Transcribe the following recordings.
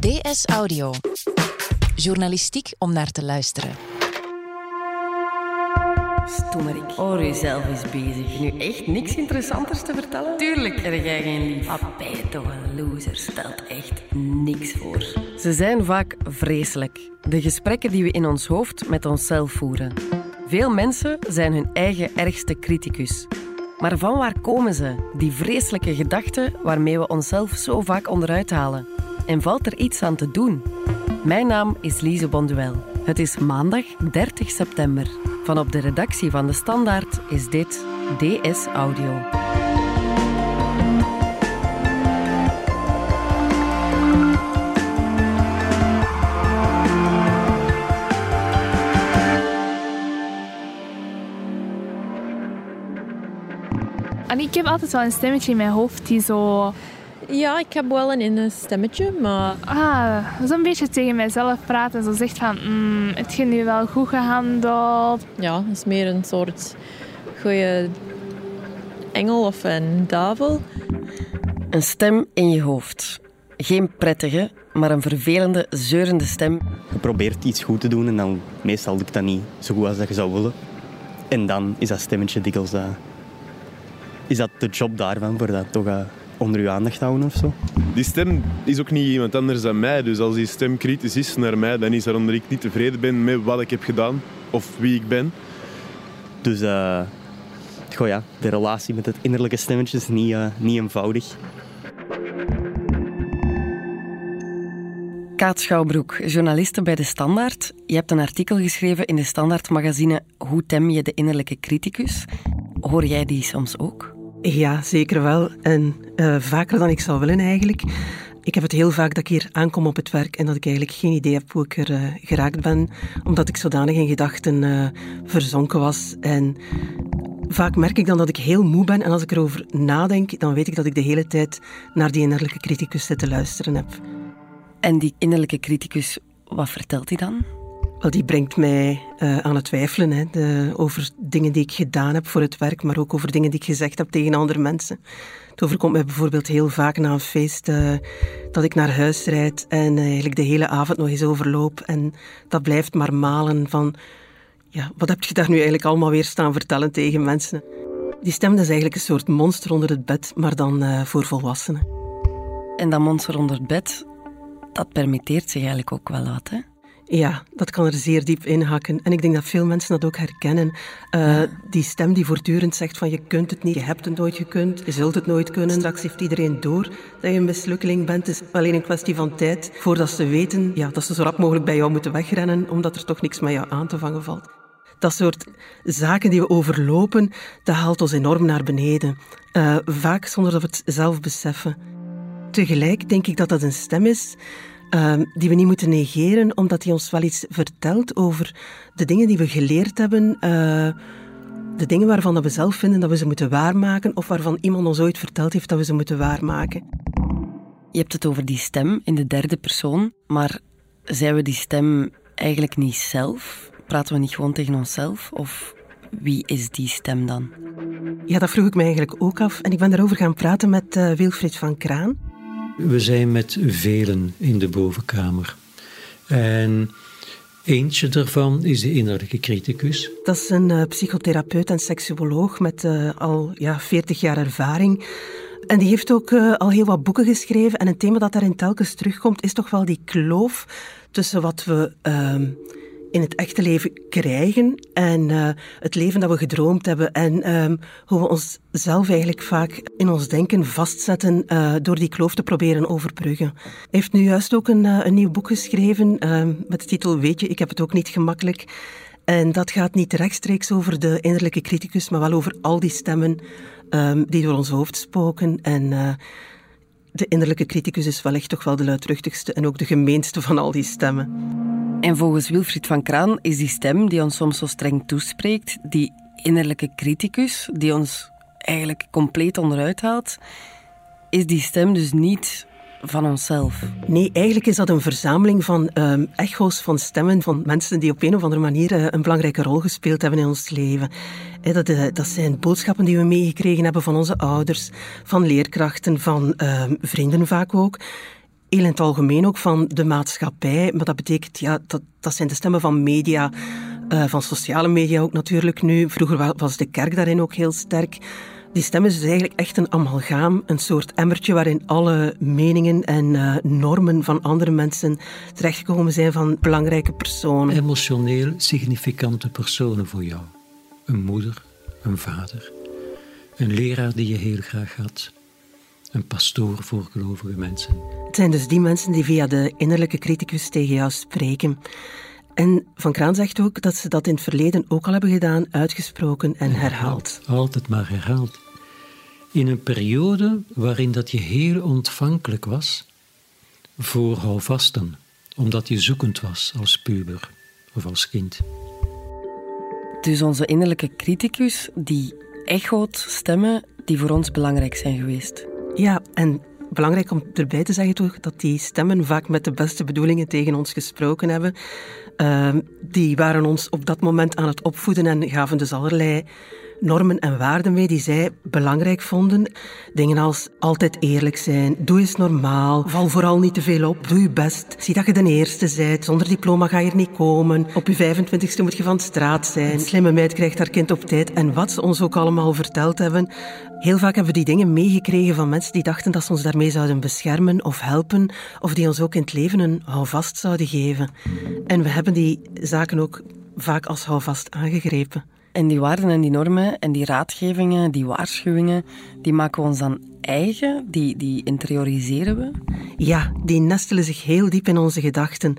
DS Audio. Journalistiek om naar te luisteren. Stommerik. Hoor jezelf eens bezig. Nu echt niks interessanters te vertellen? Tuurlijk heb jij geen lief. Ben je toch een loser. Stelt echt niks voor. Ze zijn vaak vreselijk. De gesprekken die we in ons hoofd met onszelf voeren. Veel mensen zijn hun eigen ergste criticus. Maar van waar komen ze, die vreselijke gedachten waarmee we onszelf zo vaak onderuit halen? En valt er iets aan te doen? Mijn naam is Lise Bonduel. Het is maandag 30 september. Van op de redactie van De Standaard is dit DS Audio. En ik heb altijd wel een stemmetje in mijn hoofd die zo... Ja, ik heb wel een inner stemmetje, maar Ah, zo'n beetje tegen mijzelf praat en zo zegt van... Mm, het je nu wel goed gehandeld? ja, het is meer een soort goede engel of een duivel. Een stem in je hoofd. Geen prettige, maar een vervelende, zeurende stem. Je probeert iets goed te doen en dan meestal lukt dat niet zo goed als dat je zou willen. En dan is dat stemmetje dikwijls... eh, is dat de job daarvan, voor dat toch eh, onder je aandacht houden of zo? Die stem is ook niet iemand anders dan mij. Dus als die stem kritisch is naar mij, dan is dat omdat ik niet tevreden ben met wat ik heb gedaan of wie ik ben. Dus eh, goh ja, de relatie met het innerlijke stemmetje is niet, eh, niet eenvoudig. Kaat Schouwbroek, journaliste bij De Standaard. Je hebt een artikel geschreven in De Standaard magazine Hoe tem je de innerlijke criticus? Hoor jij die soms ook? Ja, zeker wel. En eh, vaker dan ik zou willen eigenlijk. Ik heb het heel vaak dat ik hier aankom op het werk en dat ik eigenlijk geen idee heb hoe ik er eh, geraakt ben, omdat ik zodanig in gedachten eh, verzonken was. En vaak merk ik dan dat ik heel moe ben en als ik erover nadenk, dan weet ik dat ik de hele tijd naar die innerlijke criticus zit te luisteren heb. En die innerlijke criticus, wat vertelt hij dan? Wel, die brengt mij eh, aan het twijfelen hè, de, over dingen die ik gedaan heb voor het werk, maar ook over dingen die ik gezegd heb tegen andere mensen. Het overkomt mij bijvoorbeeld heel vaak na een feest eh, dat ik naar huis rijd en eh, eigenlijk de hele avond nog eens overloop. En dat blijft maar malen van, ja, wat heb je daar nu eigenlijk allemaal weer staan vertellen tegen mensen? Die stem is eigenlijk een soort monster onder het bed, maar dan voor volwassenen. En dat monster onder het bed, dat permitteert zich eigenlijk ook wel wat, hè? Ja, dat kan er zeer diep in hakken. En ik denk dat veel mensen dat ook herkennen. Eh, Die stem die voortdurend zegt van je kunt het niet, je hebt het nooit gekund, je zult het nooit kunnen. Straks heeft iedereen door dat je een mislukkeling bent. Het is alleen een kwestie van tijd voordat ze weten ja, dat ze zo rap mogelijk bij jou moeten wegrennen, omdat er toch niks met jou aan te vangen valt. Dat soort zaken die we overlopen, dat haalt ons enorm naar beneden. Eh, vaak zonder dat we het zelf beseffen. Tegelijk denk ik dat dat een stem is ehm, die we niet moeten negeren, omdat die ons wel iets vertelt over de dingen die we geleerd hebben, eh, de dingen waarvan dat we zelf vinden dat we ze moeten waarmaken, of waarvan iemand ons ooit verteld heeft dat we ze moeten waarmaken. Je hebt het over die stem in de derde persoon, maar zijn we die stem eigenlijk niet zelf? Praten we niet gewoon tegen onszelf? Of wie is die stem dan? Ja, dat vroeg ik me eigenlijk ook af. En ik ben daarover gaan praten met eh, Wilfried van Kraan. We zijn met velen in de bovenkamer. En eentje daarvan is de innerlijke criticus. Dat is een eh, psychotherapeut en seksuoloog met eh, al ja, 40 jaar ervaring. En die heeft ook eh, al heel wat boeken geschreven. En een thema dat daarin telkens terugkomt, is toch wel die kloof tussen wat we ehm, in het echte leven krijgen en eh, het leven dat we gedroomd hebben. En ehm, hoe we onszelf eigenlijk vaak in ons denken vastzetten eh, door die kloof te proberen overbruggen. Hij heeft nu juist ook een, eh, een nieuw boek geschreven ehm, met de titel Weet je, ik heb het ook niet gemakkelijk. En dat gaat niet rechtstreeks over de innerlijke criticus, maar wel over al die stemmen ehm, die door ons hoofd spoken. En de innerlijke criticus is wellicht toch wel de luidruchtigste en ook de gemeenste van al die stemmen. En volgens Wilfried van Kraan is die stem die ons soms zo streng toespreekt, die innerlijke criticus, die ons eigenlijk compleet onderuit haalt, is die stem dus niet van onszelf. Nee, eigenlijk is dat een verzameling van ehm, echo's van stemmen van mensen die op een of andere manier eh, een belangrijke rol gespeeld hebben in ons leven. Dat, eh, dat zijn boodschappen die we meegekregen hebben van onze ouders, van leerkrachten, van ehm, vrienden vaak ook. heel in het algemeen ook van de maatschappij. Maar dat betekent, ja, dat, dat zijn de stemmen van media, uh, van sociale media ook natuurlijk nu. Vroeger was de kerk daarin ook heel sterk. Die stem is dus eigenlijk echt een amalgaam, een soort emmertje waarin alle meningen en uh, normen van andere mensen terechtgekomen zijn van belangrijke personen. Emotioneel significante personen voor jou. Een moeder, een vader, een leraar die je heel graag had, een pastoor voor gelovige mensen. Het zijn dus die mensen die via de innerlijke criticus tegen jou spreken. En Van Kraan zegt ook dat ze dat in het verleden ook al hebben gedaan, uitgesproken en herhaald. Altijd maar herhaald. In een periode waarin dat je heel ontvankelijk was voor houvasten, omdat je zoekend was als puber of als kind. Dus onze innerlijke criticus, die echoot stemmen die voor ons belangrijk zijn geweest. Ja, en belangrijk om erbij te zeggen toch, dat die stemmen vaak met de beste bedoelingen tegen ons gesproken hebben. Uh, die waren ons op dat moment aan het opvoeden en gaven dus allerlei normen en waarden mee die zij belangrijk vonden. Dingen als altijd eerlijk zijn, doe eens normaal, val vooral niet te veel op, doe je best, zie dat je de eerste bent, zonder diploma ga je er niet komen, op je 25ste moet je van straat zijn, een slimme meid krijgt haar kind op tijd en wat ze ons ook allemaal verteld hebben. Heel vaak hebben we die dingen meegekregen van mensen die dachten dat ze ons daarmee zouden beschermen of helpen, of die ons ook in het leven een houvast zouden geven. En we hebben die zaken ook vaak als houvast aangegrepen. En die waarden en die normen en die raadgevingen, die waarschuwingen, die maken we ons dan eigen? Die, die interioriseren we? Ja, die nestelen zich heel diep in onze gedachten.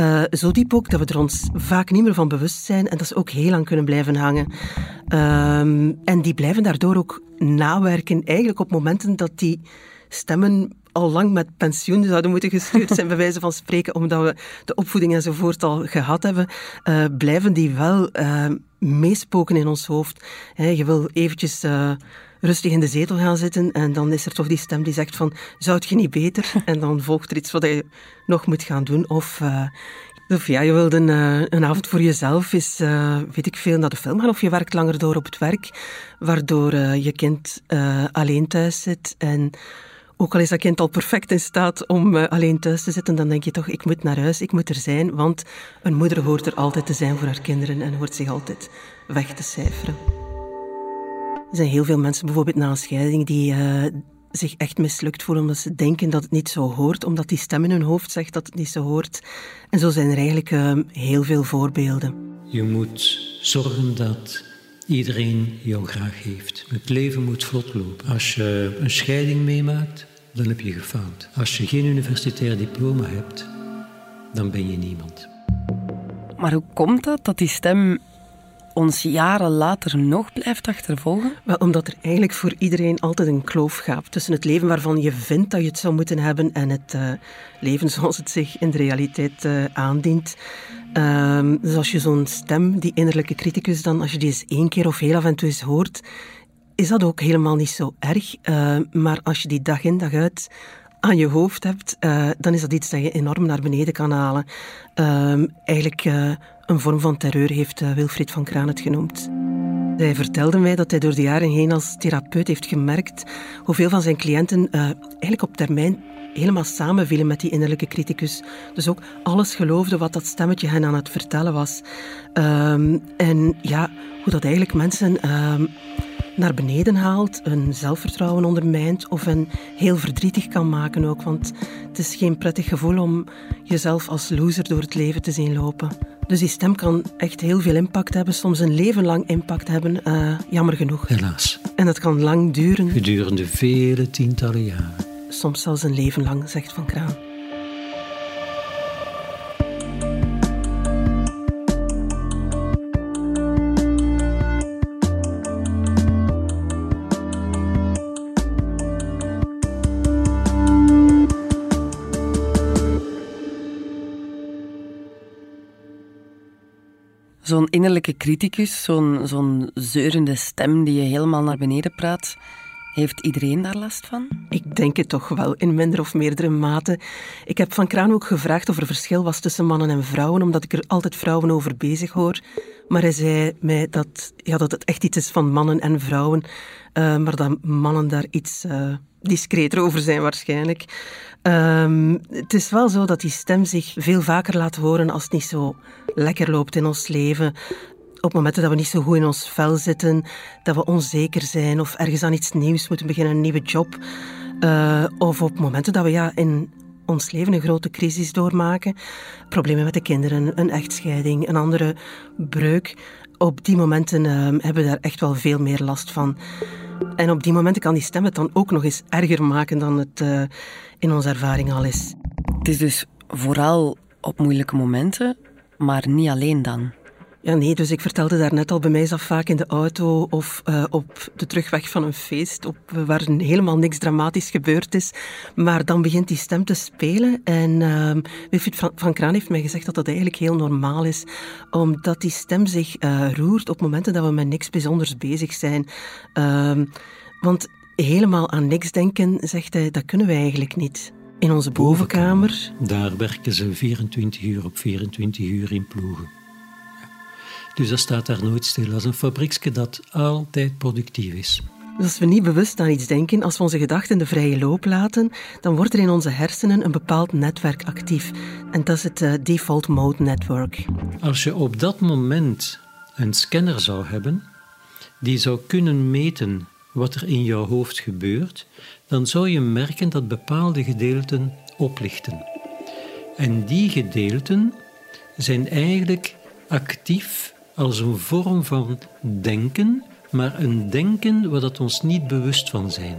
Uh, zo diep ook dat we er ons vaak niet meer van bewust zijn en dat ze ook heel lang kunnen blijven hangen. Uh, en die blijven daardoor ook nawerken, eigenlijk op momenten dat die stemmen al lang met pensioen zouden moeten gestuurd zijn, bij wijze van spreken, omdat we de opvoeding enzovoort al gehad hebben, uh, blijven die wel uh, meespoken in ons hoofd. je wil eventjes uh, rustig in de zetel gaan zitten en dan is er toch die stem die zegt van, zou het je niet beter? En dan volgt er iets wat je nog moet gaan doen. Of, of ja, je wilt een, een avond voor jezelf, is, weet ik veel, naar de film gaan of je werkt langer door op het werk, waardoor je kind alleen thuis zit en ook al is dat kind al perfect in staat om uh, alleen thuis te zitten, dan denk je toch, ik moet naar huis, ik moet er zijn, want een moeder hoort er altijd te zijn voor haar kinderen en hoort zich altijd weg te cijferen. Er zijn heel veel mensen, bijvoorbeeld na een scheiding, die uh, zich echt mislukt voelen omdat ze denken dat het niet zo hoort, omdat die stem in hun hoofd zegt dat het niet zo hoort. En zo zijn er eigenlijk uh, heel veel voorbeelden. Je moet zorgen dat iedereen jou graag heeft. Het leven moet vlot lopen. Als je een scheiding meemaakt, dan heb je gefaald. Als je geen universitair diploma hebt, dan ben je niemand. Maar hoe komt dat dat die stem ons jaren later nog blijft achtervolgen? Wel, omdat er eigenlijk voor iedereen altijd een kloof gaat tussen het leven waarvan je vindt dat je het zou moeten hebben en het uh, leven zoals het zich in de realiteit uh, aandient. Uh, dus als je zo'n stem, die innerlijke criticus, dan als je die eens één keer of heel af en toe eens hoort, is dat ook helemaal niet zo erg. Uh, maar als je die dag in dag uit aan je hoofd hebt, uh, dan is dat iets dat je enorm naar beneden kan halen. Uh, eigenlijk een vorm van terreur heeft Wilfried van Kraan het genoemd. Hij vertelde mij dat hij door de jaren heen als therapeut heeft gemerkt hoeveel van zijn cliënten eigenlijk op termijn helemaal samenvielen met die innerlijke criticus. Dus ook alles geloofde wat dat stemmetje hen aan het vertellen was. Um, en ja, hoe dat eigenlijk mensen um, naar beneden haalt, hun zelfvertrouwen ondermijnt of hen heel verdrietig kan maken ook. Want het is geen prettig gevoel om jezelf als loser door het leven te zien lopen. Dus die stem kan echt heel veel impact hebben, soms een leven lang impact hebben, uh, jammer genoeg. Helaas. En dat kan lang duren. Gedurende vele tientallen jaren soms zelfs een leven lang, zegt Van Kraan. Zo'n innerlijke criticus, zo'n zo'n zeurende stem die je helemaal naar beneden praat, Heeft iedereen daar last van? Ik denk het toch wel, in minder of meerdere mate. Ik heb Van Kraan ook gevraagd of er verschil was tussen mannen en vrouwen, omdat ik er altijd vrouwen over bezig hoor. Maar hij zei mij dat, ja, dat het echt iets is van mannen en vrouwen, uh, maar dat mannen daar iets uh, discreter over zijn waarschijnlijk. Um, het is wel zo dat die stem zich veel vaker laat horen als het niet zo lekker loopt in ons leven op momenten dat we niet zo goed in ons vel zitten, dat we onzeker zijn of ergens aan iets nieuws moeten beginnen, een nieuwe job. Uh, of op momenten dat we ja, in ons leven een grote crisis doormaken. Problemen met de kinderen, een echtscheiding, een andere breuk. Op die momenten uh, hebben we daar echt wel veel meer last van. En op die momenten kan die stem het dan ook nog eens erger maken dan het uh, in onze ervaring al is. Het is dus vooral op moeilijke momenten, maar niet alleen dan. Ja, nee, dus ik vertelde daarnet al, bij mij is vaak in de auto of uh, op de terugweg van een feest, op, waar helemaal niks dramatisch gebeurd is. Maar dan begint die stem te spelen en uh, Wilfried van, van Kraan heeft mij gezegd dat dat eigenlijk heel normaal is, omdat die stem zich uh, roert op momenten dat we met niks bijzonders bezig zijn. Uh, want helemaal aan niks denken, zegt hij, dat kunnen wij eigenlijk niet. In onze bovenkamer. Daar werken ze 24 uur op 24 uur in ploegen. Dus dat staat daar nooit stil. Dat is een fabrieksje dat altijd productief is. Dus als we niet bewust aan iets denken, als we onze gedachten de vrije loop laten, dan wordt er in onze hersenen een bepaald netwerk actief. En dat is het uh, default mode network. Als je op dat moment een scanner zou hebben, die zou kunnen meten wat er in jouw hoofd gebeurt, dan zou je merken dat bepaalde gedeelten oplichten. En die gedeelten zijn eigenlijk actief als een vorm van denken, maar een denken waar dat ons niet bewust van zijn.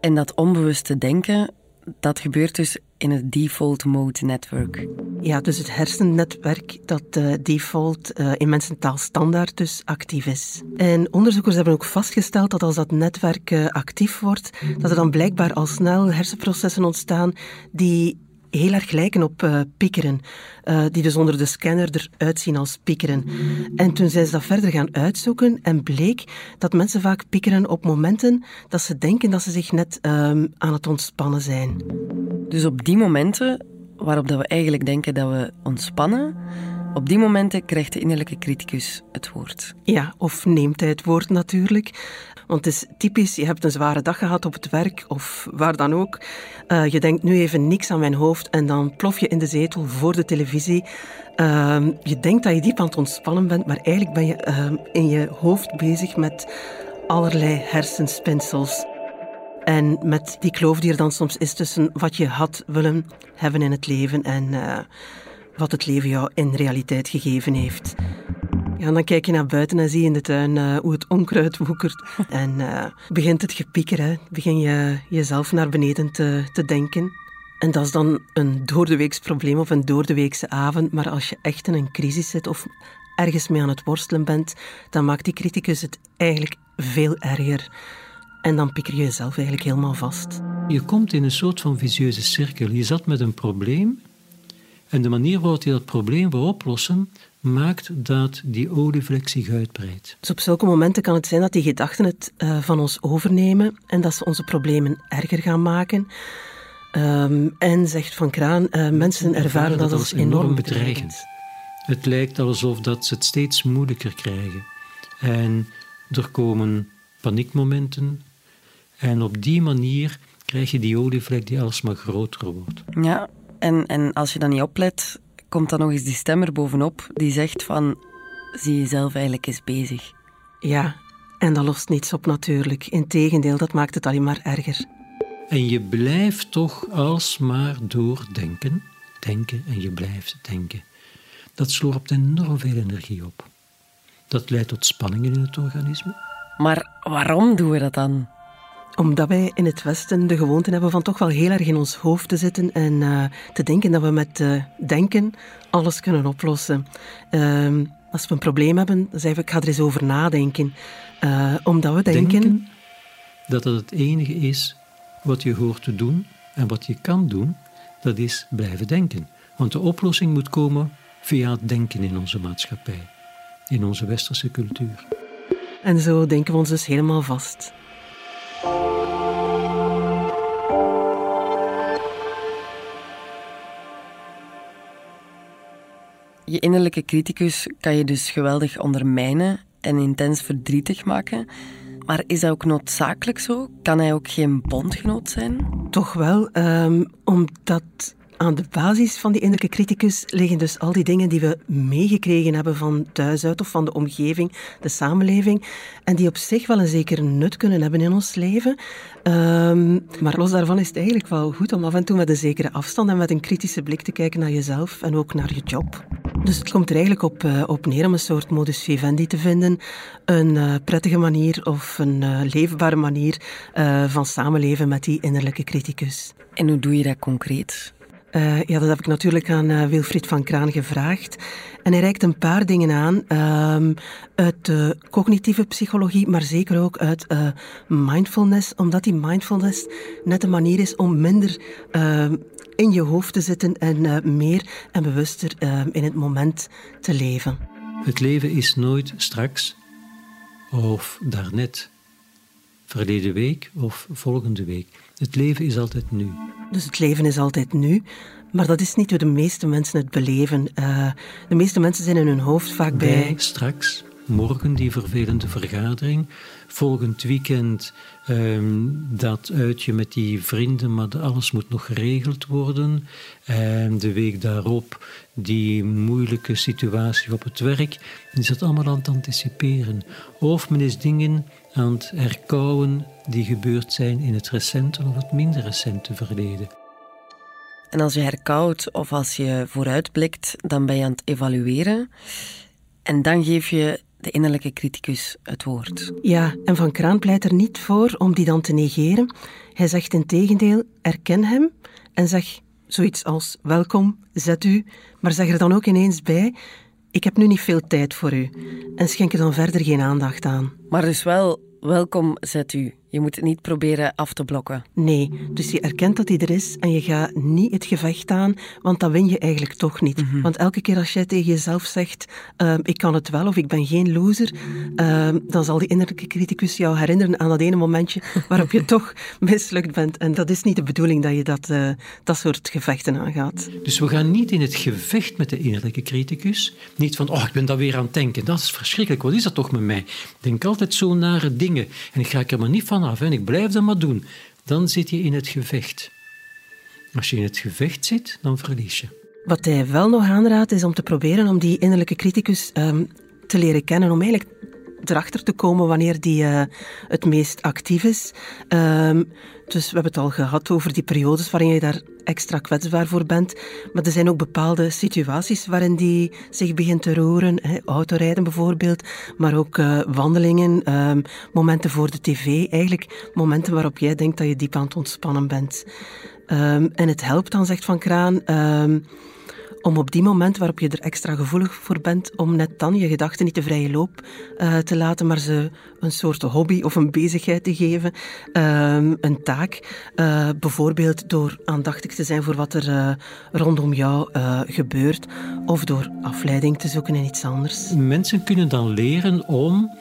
En dat onbewuste denken, dat gebeurt dus in het default mode network. Ja, dus het hersennetwerk dat uh, default uh, in mensentaal standaard dus actief is. En onderzoekers hebben ook vastgesteld dat als dat netwerk uh, actief wordt, dat er dan blijkbaar al snel hersenprocessen ontstaan die heel erg lijken op uh, piekeren, uh, die dus onder de scanner eruit zien als piekeren. En toen zijn ze dat verder gaan uitzoeken en bleek dat mensen vaak piekeren op momenten dat ze denken dat ze zich net um, aan het ontspannen zijn. Dus op die momenten waarop dat we eigenlijk denken dat we ontspannen, op die momenten krijgt de innerlijke criticus het woord. Ja, of neemt hij het woord natuurlijk. Want het is typisch, je hebt een zware dag gehad op het werk of waar dan ook. Uh, je denkt nu even niks aan mijn hoofd en dan plof je in de zetel voor de televisie. Uh, je denkt dat je diep aan het ontspannen bent, maar eigenlijk ben je uh, in je hoofd bezig met allerlei hersenspinsels. En met die kloof die er dan soms is tussen wat je had willen hebben in het leven en eh, wat het leven jou in realiteit gegeven heeft. Ja, dan kijk je naar buiten en zie je in de tuin uh, hoe het onkruid woekert. En uh, begint het gepieker, hè. begin je jezelf naar beneden te, te denken. En dat is dan een doordeweeks probleem of een doordeweekse avond. Maar als je echt in een crisis zit of ergens mee aan het worstelen bent, dan maakt die criticus het eigenlijk veel erger. En dan pieker je jezelf eigenlijk helemaal vast. Je komt in een soort van vicieuze cirkel. Je zat met een probleem en de manier waarop je dat probleem wil oplossen, maakt dat die olievlek zich uitbreidt. Dus op zulke momenten kan het zijn dat die gedachten het uh, van ons overnemen en dat ze onze problemen erger gaan maken. Um, en zegt Van Kraan, uh, mensen ervaren dat, dat als enorm bedreigend. Het lijkt alsof dat ze het steeds moeilijker krijgen. En er komen paniekmomenten. En op die manier krijg je die olievlek die alsmaar groter wordt. Ja, en, en als je dan niet oplet, komt dan nog eens die stem er bovenop die zegt van, zie jezelf eigenlijk eens bezig. Ja, en dat lost niets op natuurlijk. Integendeel, dat maakt het alleen maar erger. En je blijft toch alsmaar doordenken, denken en je blijft denken. Dat slorpt enorm veel energie op. Dat leidt tot spanningen in het organisme. Maar waarom doen we dat dan? Omdat wij in het Westen de gewoonte hebben van toch wel heel erg in ons hoofd te zitten en uh, te denken dat we met uh, denken alles kunnen oplossen. Uh, als we een probleem hebben, dan zeggen we, ik ga er eens over nadenken. Eh, omdat we denken... denken... Dat het het enige is wat je hoort te doen en wat je kan doen, dat is blijven denken. Want de oplossing moet komen via het denken in onze maatschappij, in onze westerse cultuur. En zo denken we ons dus helemaal vast. Je innerlijke criticus kan je dus geweldig ondermijnen en intens verdrietig maken. Maar is dat ook noodzakelijk zo? Kan hij ook geen bondgenoot zijn? Toch wel, um, omdat aan de basis van die innerlijke criticus liggen dus al die dingen die we meegekregen hebben van thuis uit of van de omgeving, de samenleving, en die op zich wel een zekere nut kunnen hebben in ons leven. Um, maar los daarvan is het eigenlijk wel goed om af en toe met een zekere afstand en met een kritische blik te kijken naar jezelf en ook naar je job. Dus het komt er eigenlijk op, uh, op neer om een soort modus vivendi te vinden. Een uh, prettige manier of een uh, leefbare manier van samenleven met die innerlijke criticus. En hoe doe je dat concreet? Uh, ja, dat heb ik natuurlijk aan uh, Wilfried van Kraan gevraagd. En hij reikt een paar dingen aan uh, uit de cognitieve psychologie, maar zeker ook uit uh, mindfulness, omdat die mindfulness net een manier is om minder ehm, in je hoofd te zitten en meer en bewuster ehm, in het moment te leven. Het leven is nooit straks of daarnet, verleden week of volgende week. Het leven is altijd nu. Dus het leven is altijd nu. Maar dat is niet hoe de meeste mensen het beleven. Uh, de meeste mensen zijn in hun hoofd vaak bij... bij... Straks, morgen die vervelende vergadering. Volgend weekend um, dat uitje met die vrienden, maar alles moet nog geregeld worden. En de week daarop die moeilijke situatie op het werk. Is dat allemaal aan het anticiperen. Of men is dingen aan het herkouwen die gebeurd zijn in het recente of het minder recente verleden. En als je herkoudt of als je vooruitblikt, dan ben je aan het evalueren. En dan geef je de innerlijke criticus het woord. Ja, en Van Kraan pleit er niet voor om die dan te negeren. Hij zegt in tegendeel, erken hem en zeg zoiets als welkom, zet u, maar zeg er dan ook ineens bij, ik heb nu niet veel tijd voor u. En schenk er dan verder geen aandacht aan. Maar dus wel, welkom, zet u. Je moet het niet proberen af te blokken. Nee, dus je erkent dat hij er is en je gaat niet het gevecht aan, want dan win je eigenlijk toch niet. Mm -hmm. Want elke keer als jij tegen jezelf zegt, uh, ik kan het wel of ik ben geen loser, uh, dan zal die innerlijke criticus jou herinneren aan dat ene momentje waarop je toch mislukt bent. En dat is niet de bedoeling dat je dat, uh, dat soort gevechten aangaat. Dus we gaan niet in het gevecht met de innerlijke criticus. Niet van, oh, ik ben daar weer aan het denken. Dat is verschrikkelijk. Wat is dat toch met mij? Ik denk altijd zo nare dingen. En ik ga er maar niet van en ik blijf dat maar doen, dan zit je in het gevecht. Als je in het gevecht zit, dan verlies je. Wat hij wel nog aanraadt, is om te proberen om die innerlijke criticus um, te leren kennen, om eigenlijk erachter te komen wanneer die uh, het meest actief is. Um, dus we hebben het al gehad over die periodes waarin je daar extra kwetsbaar voor bent. Maar er zijn ook bepaalde situaties waarin die zich begint te roeren. Hè, autorijden bijvoorbeeld, maar ook uh, wandelingen, um, momenten voor de tv. Eigenlijk momenten waarop jij denkt dat je diep aan het ontspannen bent. Um, en het helpt dan, zegt Van Kraan om op die moment waarop je er extra gevoelig voor bent, om net dan je gedachten niet de vrije loop uh, te laten, maar ze een soort hobby of een bezigheid te geven, uh, een taak. Uh, bijvoorbeeld door aandachtig te zijn voor wat er uh, rondom jou gebeurt, of door afleiding te zoeken in iets anders. Mensen kunnen dan leren om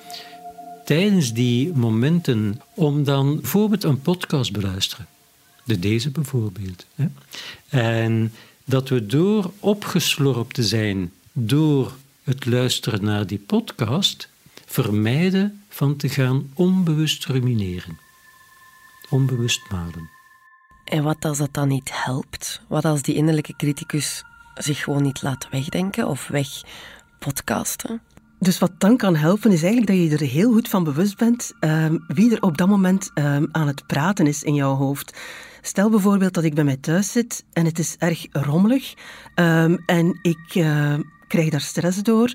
tijdens die momenten, om dan bijvoorbeeld een podcast beluisteren. De deze bijvoorbeeld. Hè? En dat we door opgeslorpt te zijn door het luisteren naar die podcast, vermijden van te gaan onbewust rumineren. Onbewust malen. En wat als dat dan niet helpt? Wat als die innerlijke criticus zich gewoon niet laat wegdenken of wegpodcasten? Dus wat dan kan helpen is eigenlijk dat je er heel goed van bewust bent um, wie er op dat moment um, aan het praten is in jouw hoofd. Stel bijvoorbeeld dat ik bij mij thuis zit en het is erg rommelig um, en ik uh, krijg daar stress door,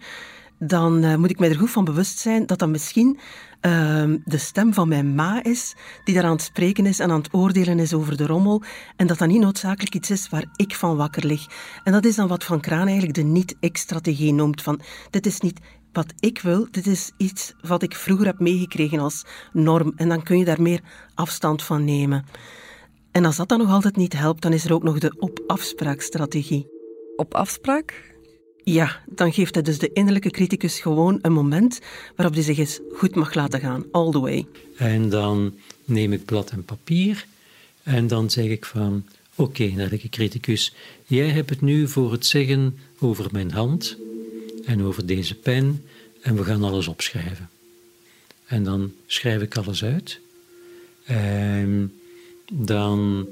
dan uh, moet ik mij er goed van bewust zijn dat dat misschien uh, de stem van mijn ma is, die daar aan het spreken is en aan het oordelen is over de rommel, en dat dat niet noodzakelijk iets is waar ik van wakker lig. En dat is dan wat Van Kraan eigenlijk de niet-ik-strategie noemt, van dit is niet wat ik wil, dit is iets wat ik vroeger heb meegekregen als norm, en dan kun je daar meer afstand van nemen. En als dat dan nog altijd niet helpt, dan is er ook nog de op-afspraakstrategie. Op afspraak? Ja, dan geeft hij dus de innerlijke criticus gewoon een moment waarop hij zich eens goed mag laten gaan, all the way. En dan neem ik blad en papier en dan zeg ik van, oké, okay, innerlijke criticus, jij hebt het nu voor het zeggen over mijn hand en over deze pen en we gaan alles opschrijven. En dan schrijf ik alles uit. En dan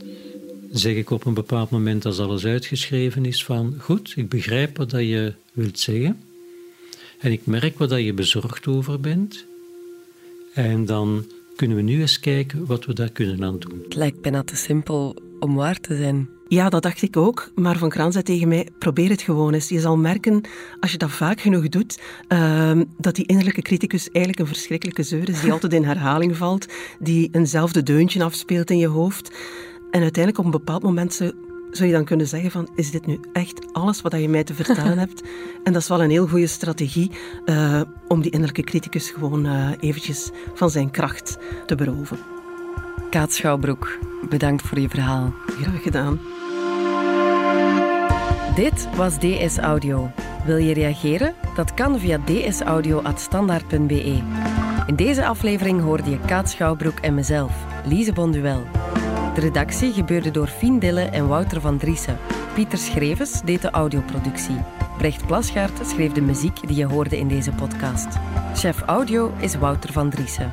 zeg ik op een bepaald moment, als alles uitgeschreven is, van goed, ik begrijp wat dat je wilt zeggen. En ik merk wat dat je bezorgd over bent. En dan kunnen we nu eens kijken wat we daar kunnen aan doen. Het lijkt bijna te simpel om waar te zijn. Ja, dat dacht ik ook. Maar Van Kraan zei tegen mij, probeer het gewoon eens. Je zal merken, als je dat vaak genoeg doet, uh, dat die innerlijke criticus eigenlijk een verschrikkelijke zeur is, die altijd in herhaling valt, die eenzelfde deuntje afspeelt in je hoofd. En uiteindelijk op een bepaald moment zou je dan kunnen zeggen van, is dit nu echt alles wat je mij te vertellen hebt? En dat is wel een heel goede strategie uh, om die innerlijke criticus gewoon uh, eventjes van zijn kracht te beroven. Kaat Schouwbroek, bedankt voor je verhaal. Graag gedaan. Dit was DS Audio. Wil je reageren? Dat kan via dsaudio.standaard.be. In deze aflevering hoorde je Kaat Schouwbroek en mezelf, Lise Bonduel. De redactie gebeurde door Fien Dille en Wouter van Driessen. Pieter Schrevens deed de audioproductie. Brecht Plasgaard schreef de muziek die je hoorde in deze podcast. Chef audio is Wouter van Driessen.